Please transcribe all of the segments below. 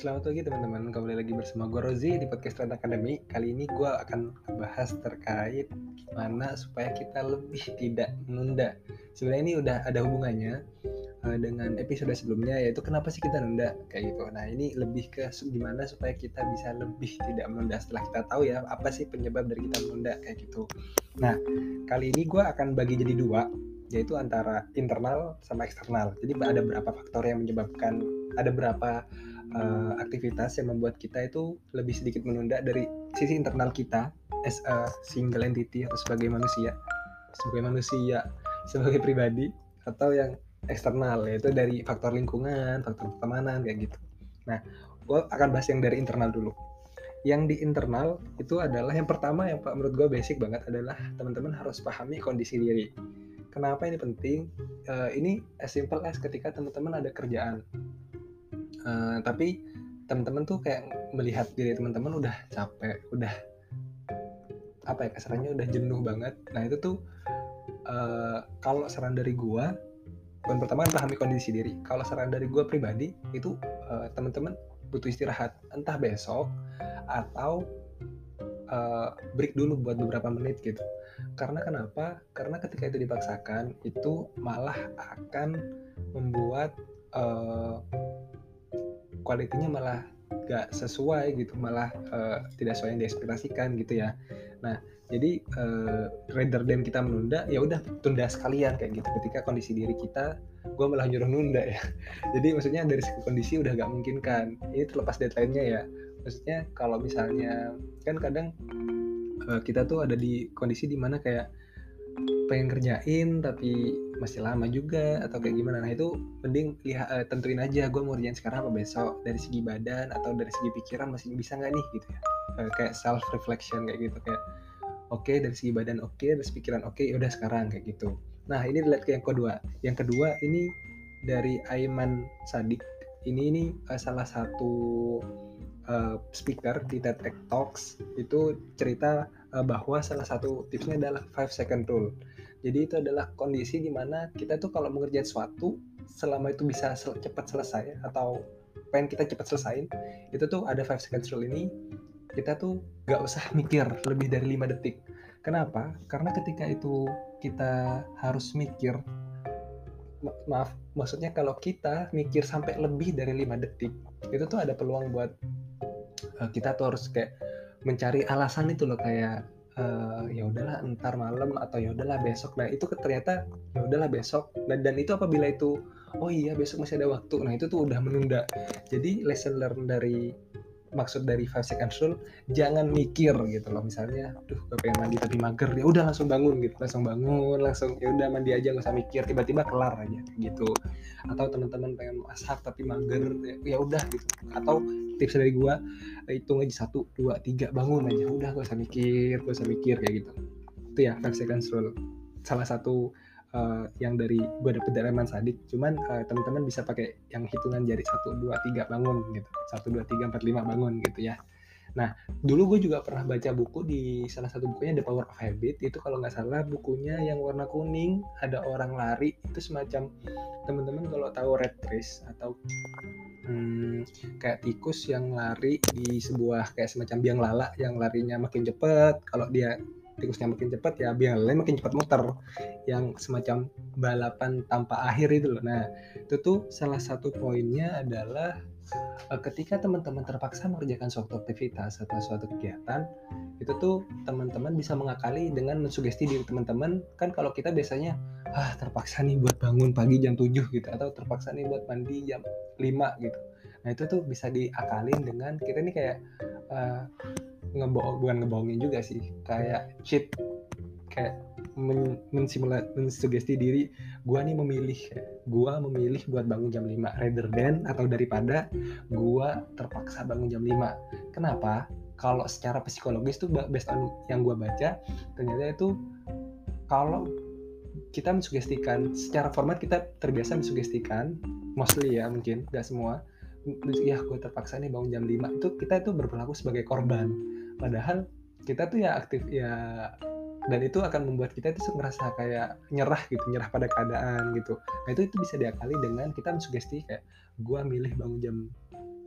Selamat pagi teman-teman, kembali lagi bersama gue Rozi di podcast Trend Academy. Kali ini gue akan bahas terkait gimana supaya kita lebih tidak menunda. Sebenarnya ini udah ada hubungannya uh, dengan episode sebelumnya yaitu kenapa sih kita nunda kayak gitu. Nah ini lebih ke gimana supaya kita bisa lebih tidak menunda. Setelah kita tahu ya apa sih penyebab dari kita menunda kayak gitu. Nah kali ini gue akan bagi jadi dua yaitu antara internal sama eksternal. Jadi ada berapa faktor yang menyebabkan ada berapa uh, aktivitas yang membuat kita itu lebih sedikit menunda dari sisi internal kita as a single entity atau sebagai manusia. Sebagai manusia sebagai pribadi atau yang eksternal yaitu dari faktor lingkungan faktor pertemanan kayak gitu. Nah gue akan bahas yang dari internal dulu. Yang di internal itu adalah yang pertama yang menurut gue basic banget adalah teman-teman harus pahami kondisi diri. Kenapa ini penting? Uh, ini as simple as ketika teman-teman ada kerjaan uh, tapi teman-teman tuh kayak melihat diri teman-teman udah capek udah apa ya kasarnya udah jenuh banget. Nah itu tuh uh, kalau saran dari gua poin pertama kan pahami kondisi diri. Kalau saran dari gua pribadi itu uh, teman-teman butuh istirahat. Entah besok atau uh, break dulu buat beberapa menit gitu. Karena kenapa? Karena ketika itu dipaksakan itu malah akan membuat uh, kualitinya malah gak sesuai gitu malah uh, tidak sesuai yang diekspektasikan gitu ya. Nah jadi uh, rather than kita menunda ya udah tunda sekalian kayak gitu. Ketika kondisi diri kita gue malah nyuruh nunda ya. Jadi maksudnya dari segi kondisi udah gak mungkin kan ini terlepas deadline-nya ya. Maksudnya kalau misalnya kan kadang uh, kita tuh ada di kondisi di mana kayak pengen kerjain tapi masih lama juga atau kayak gimana. Nah itu mending lihat uh, tentuin aja gue mau kerjain sekarang apa besok. Dari segi badan atau dari segi pikiran masih bisa nggak nih gitu ya? Uh, kayak self reflection kayak gitu kayak oke okay, dari segi badan oke okay, dari segi pikiran oke okay, ya udah sekarang kayak gitu. Nah ini lihat ke yang kedua. Yang kedua ini dari Aiman Sadik. Ini ini uh, salah satu uh, speaker di TED Talks itu cerita uh, bahwa salah satu tipsnya adalah five second rule jadi itu adalah kondisi di mana kita tuh kalau mengerjakan sesuatu selama itu bisa sel cepat selesai atau pengen kita cepat selesai itu tuh ada five seconds rule ini kita tuh gak usah mikir lebih dari lima detik. Kenapa? Karena ketika itu kita harus mikir ma maaf, maksudnya kalau kita mikir sampai lebih dari lima detik, itu tuh ada peluang buat kita tuh harus kayak mencari alasan itu loh kayak uh, ya udahlah entar malam atau ya udahlah besok. Nah itu ternyata ya udahlah besok. Dan dan itu apabila itu oh iya besok masih ada waktu. Nah itu tuh udah menunda. Jadi lesson learn dari maksud dari five second rule jangan mikir gitu loh. Misalnya duh gue pengen mandi tapi mager. Ya udah langsung bangun gitu langsung bangun langsung ya udah mandi aja nggak usah mikir tiba-tiba kelar aja gitu. Atau teman-teman pengen masak tapi mager ya, udah gitu. Atau tips dari gua hitung aja satu dua tiga bangun aja. Udah gak usah mikir gak usah mikir kayak gitu. Itu ya five second rule salah satu uh, yang dari gue dapet dari Eman Sadik. Cuman uh, teman-teman bisa pakai yang hitungan jari satu dua tiga bangun gitu. Satu dua tiga empat lima bangun gitu ya. Nah dulu gue juga pernah baca buku di salah satu bukunya The Power of Habit. Itu kalau nggak salah bukunya yang warna kuning ada orang lari. Itu semacam teman-teman kalau tahu red race atau hmm, kayak tikus yang lari di sebuah kayak semacam biang lala yang larinya makin cepet. Kalau dia tikusnya makin cepat ya biar lain makin cepat muter. Yang semacam balapan tanpa akhir itu loh. Nah itu tuh salah satu poinnya adalah uh, ketika teman-teman terpaksa mengerjakan suatu aktivitas atau suatu kegiatan itu tuh teman-teman bisa mengakali dengan mensugesti diri teman-teman. Kan kalau kita biasanya ah terpaksa nih buat bangun pagi jam 7 gitu atau terpaksa nih buat mandi jam 5 gitu. Nah itu tuh bisa diakalin dengan kita nih kayak uh, ngebohong bukan ngebohongin juga sih. Kayak cheat kayak men mensimulat mensugesti diri gua nih memilih gua memilih buat bangun jam 5 rather than atau daripada gua terpaksa bangun jam 5 kenapa? Kalau secara psikologis tuh based on yang gua baca ternyata itu kalau kita mensugestikan secara format kita terbiasa mensugestikan mostly ya mungkin gak semua ya gue terpaksa nih bangun jam 5 itu kita itu berperilaku sebagai korban. Padahal kita tuh ya aktif ya dan itu akan membuat kita itu ngerasa kayak nyerah gitu nyerah pada keadaan gitu. Nah itu itu bisa diakali dengan kita mensugesti kayak gue milih bangun jam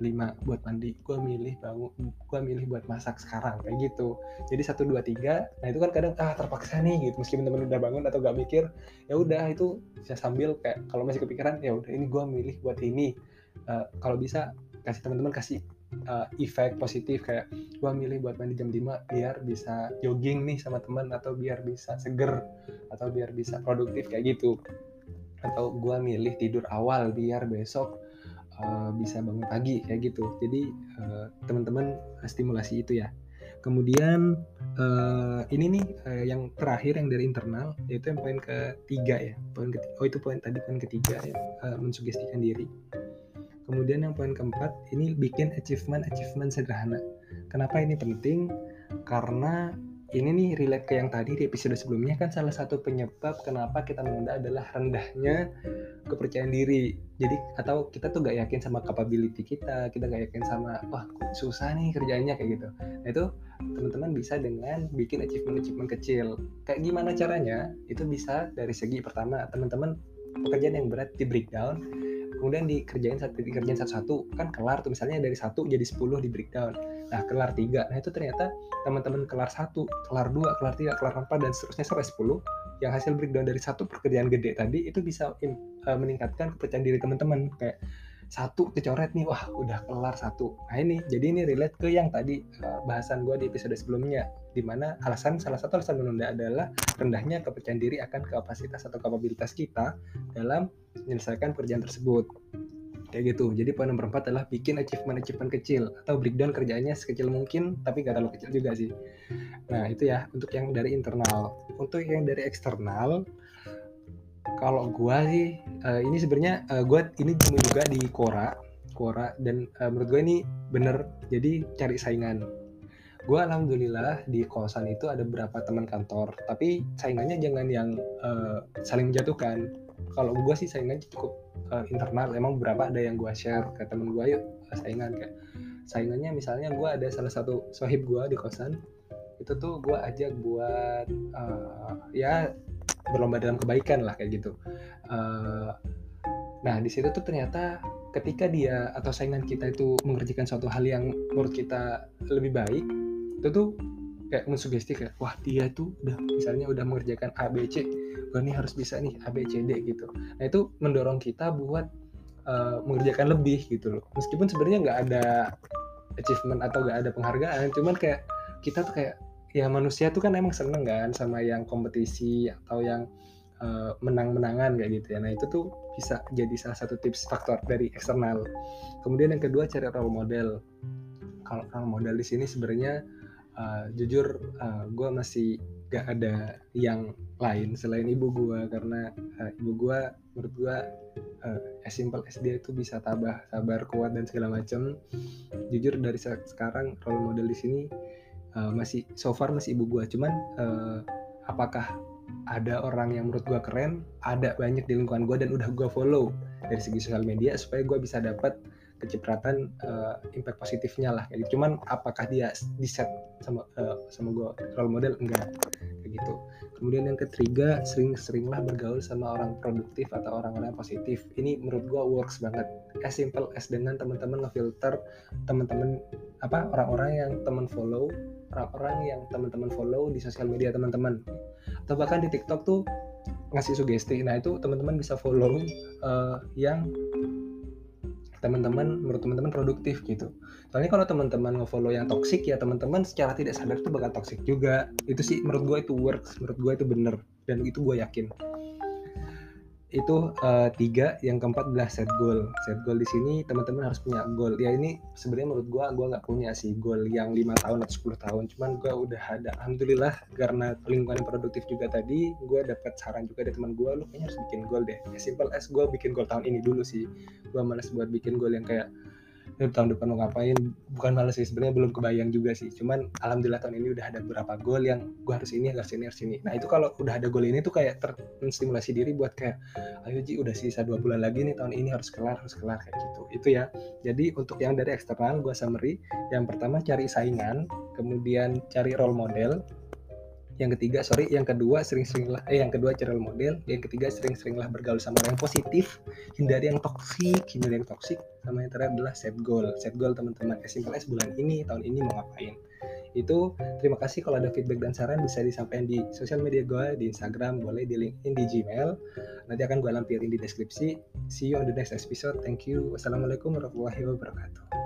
5 buat mandi gue milih bangun gue milih buat masak sekarang kayak gitu. Jadi satu dua tiga nah itu kan kadang ah terpaksa nih gitu. Meskipun temen udah bangun atau gak mikir ya udah itu bisa sambil kayak kalau masih kepikiran ya udah ini gue milih buat ini uh, kalau bisa kasih teman-teman kasih uh, efek positif kayak gue milih buat mandi jam 5 biar bisa jogging nih sama teman atau biar bisa seger atau biar bisa produktif kayak gitu. Atau gue milih tidur awal biar besok uh, bisa bangun pagi kayak gitu. Jadi uh, teman-teman stimulasi itu ya. Kemudian uh, ini nih uh, yang terakhir yang dari internal yaitu yang poin ketiga ya. Poin ketiga oh itu poin tadi poin ketiga ya. Uh, mensugestikan diri kemudian yang poin keempat ini bikin achievement achievement sederhana kenapa ini penting karena ini nih relate ke yang tadi di episode sebelumnya kan salah satu penyebab kenapa kita menunda adalah rendahnya kepercayaan diri. Jadi atau kita tuh gak yakin sama capability kita, kita gak yakin sama wah susah nih kerjanya kayak gitu. Nah itu teman-teman bisa dengan bikin achievement-achievement kecil. Kayak gimana caranya? Itu bisa dari segi pertama teman-teman pekerjaan yang berat di breakdown kemudian dikerjain satu dikerjain satu-satu kan kelar tuh misalnya dari satu jadi 10 di breakdown. Nah kelar tiga. Nah itu ternyata teman-teman kelar satu kelar dua kelar tiga kelar empat dan seterusnya sampai 10 yang hasil breakdown dari satu pekerjaan gede tadi itu bisa uh, meningkatkan kepercayaan diri teman-teman. Kayak satu kecoret nih wah udah kelar satu. Nah ini jadi ini relate ke yang tadi uh, bahasan gue di episode sebelumnya di mana alasan salah satu alasan menunda adalah rendahnya kepercayaan diri akan kapasitas atau kapabilitas kita dalam menyelesaikan pekerjaan tersebut. Kayak gitu. Jadi poin nomor empat adalah bikin achievement achievement kecil atau breakdown kerjaannya sekecil mungkin tapi gak terlalu kecil juga sih. Nah itu ya untuk yang dari internal. Untuk yang dari eksternal kalau gua sih uh, ini sebenarnya uh, gua ini juga di Quora. Quora dan uh, menurut gue ini bener. Jadi cari saingan. Gue alhamdulillah di kosan itu ada beberapa teman kantor. Tapi saingannya jangan yang uh, saling menjatuhkan kalau gue sih saingannya cukup uh, internal. Emang beberapa ada yang gue share ke temen gue yuk saingan. Kayak saingannya misalnya gue ada salah satu sohib gue di kosan itu tuh gue ajak buat uh, ya berlomba dalam kebaikan lah kayak gitu. Uh, nah di situ tuh ternyata ketika dia atau saingan kita itu mengerjakan suatu hal yang menurut kita lebih baik itu tuh kayak mensugesti kayak wah dia tuh udah misalnya udah mengerjakan A B C gue nih harus bisa nih A B C D gitu nah itu mendorong kita buat uh, mengerjakan lebih gitu loh meskipun sebenarnya nggak ada achievement atau nggak ada penghargaan cuman kayak kita tuh kayak ya manusia tuh kan emang seneng kan sama yang kompetisi atau yang uh, menang-menangan kayak gitu ya. Nah itu tuh bisa jadi salah satu tips faktor dari eksternal. Kemudian yang kedua cari role model. Kalau role model di sini sebenarnya uh, jujur uh, gue masih gak ada yang lain selain ibu gue karena uh, ibu gue menurut gue uh, as simple dia itu bisa tabah sabar kuat dan segala macam jujur dari sekarang role model di sini uh, masih so far masih ibu gue cuman uh, apakah ada orang yang menurut gue keren? Ada banyak di lingkungan gue dan udah gue follow dari segi sosial media supaya gue bisa dapat kecipratan uh, impact positifnya lah kayak gitu. Cuman apakah dia di set sama uh, sama gue role model enggak kayak gitu. Kemudian yang ketiga sering-seringlah bergaul sama orang produktif atau orang-orang positif. Ini menurut gue works banget. As simple as dengan teman-teman ngefilter teman-teman apa orang-orang yang teman follow orang-orang yang teman-teman follow di sosial media teman-teman atau bahkan di TikTok tuh ngasih sugesti nah itu teman-teman bisa follow uh, yang teman-teman menurut teman-teman produktif gitu. Soalnya kalau teman-teman nge-follow yang toxic ya teman-teman secara tidak sadar tuh bakal toxic juga. Itu sih menurut gue itu works menurut gue itu bener dan itu gue yakin itu uh, tiga yang keempat adalah set goal. Set goal di sini teman-teman harus punya goal. Ya ini sebenarnya menurut gua gua nggak punya sih goal yang lima tahun atau 10 tahun. Cuman gua udah ada alhamdulillah karena lingkungan yang produktif juga tadi gua dapat saran juga dari teman gua lu kayaknya harus bikin goal deh. Ya simple as gua bikin goal tahun ini dulu sih. Gua malas buat bikin goal yang kayak tahun depan mau ngapain? Bukan malas sih sebenarnya belum kebayang juga sih. Cuman alhamdulillah tahun ini udah ada beberapa goal yang gue harus ini harus ini harus ini. Nah itu kalau udah ada goal ini tuh kayak terstimulasi diri buat kayak ayo Ji udah sisa dua bulan lagi nih tahun ini harus kelar harus kelar kayak gitu. Itu ya. Jadi untuk yang dari eksternal gue summary. Yang pertama cari saingan kemudian cari role model yang ketiga sorry yang kedua sering-seringlah eh yang kedua role model yang ketiga sering-seringlah bergaul sama orang yang positif hindari yang toksik hindari yang toksik sama yang terakhir adalah set goal. Set goal teman-teman as simple as bulan ini tahun ini mau ngapain. Itu terima kasih kalau ada feedback dan saran bisa disampaikan di sosial media gue di Instagram boleh di LinkedIn di Gmail. Nanti akan gue lampirin di deskripsi. See you on the next episode. Thank you. Wassalamualaikum warahmatullahi wabarakatuh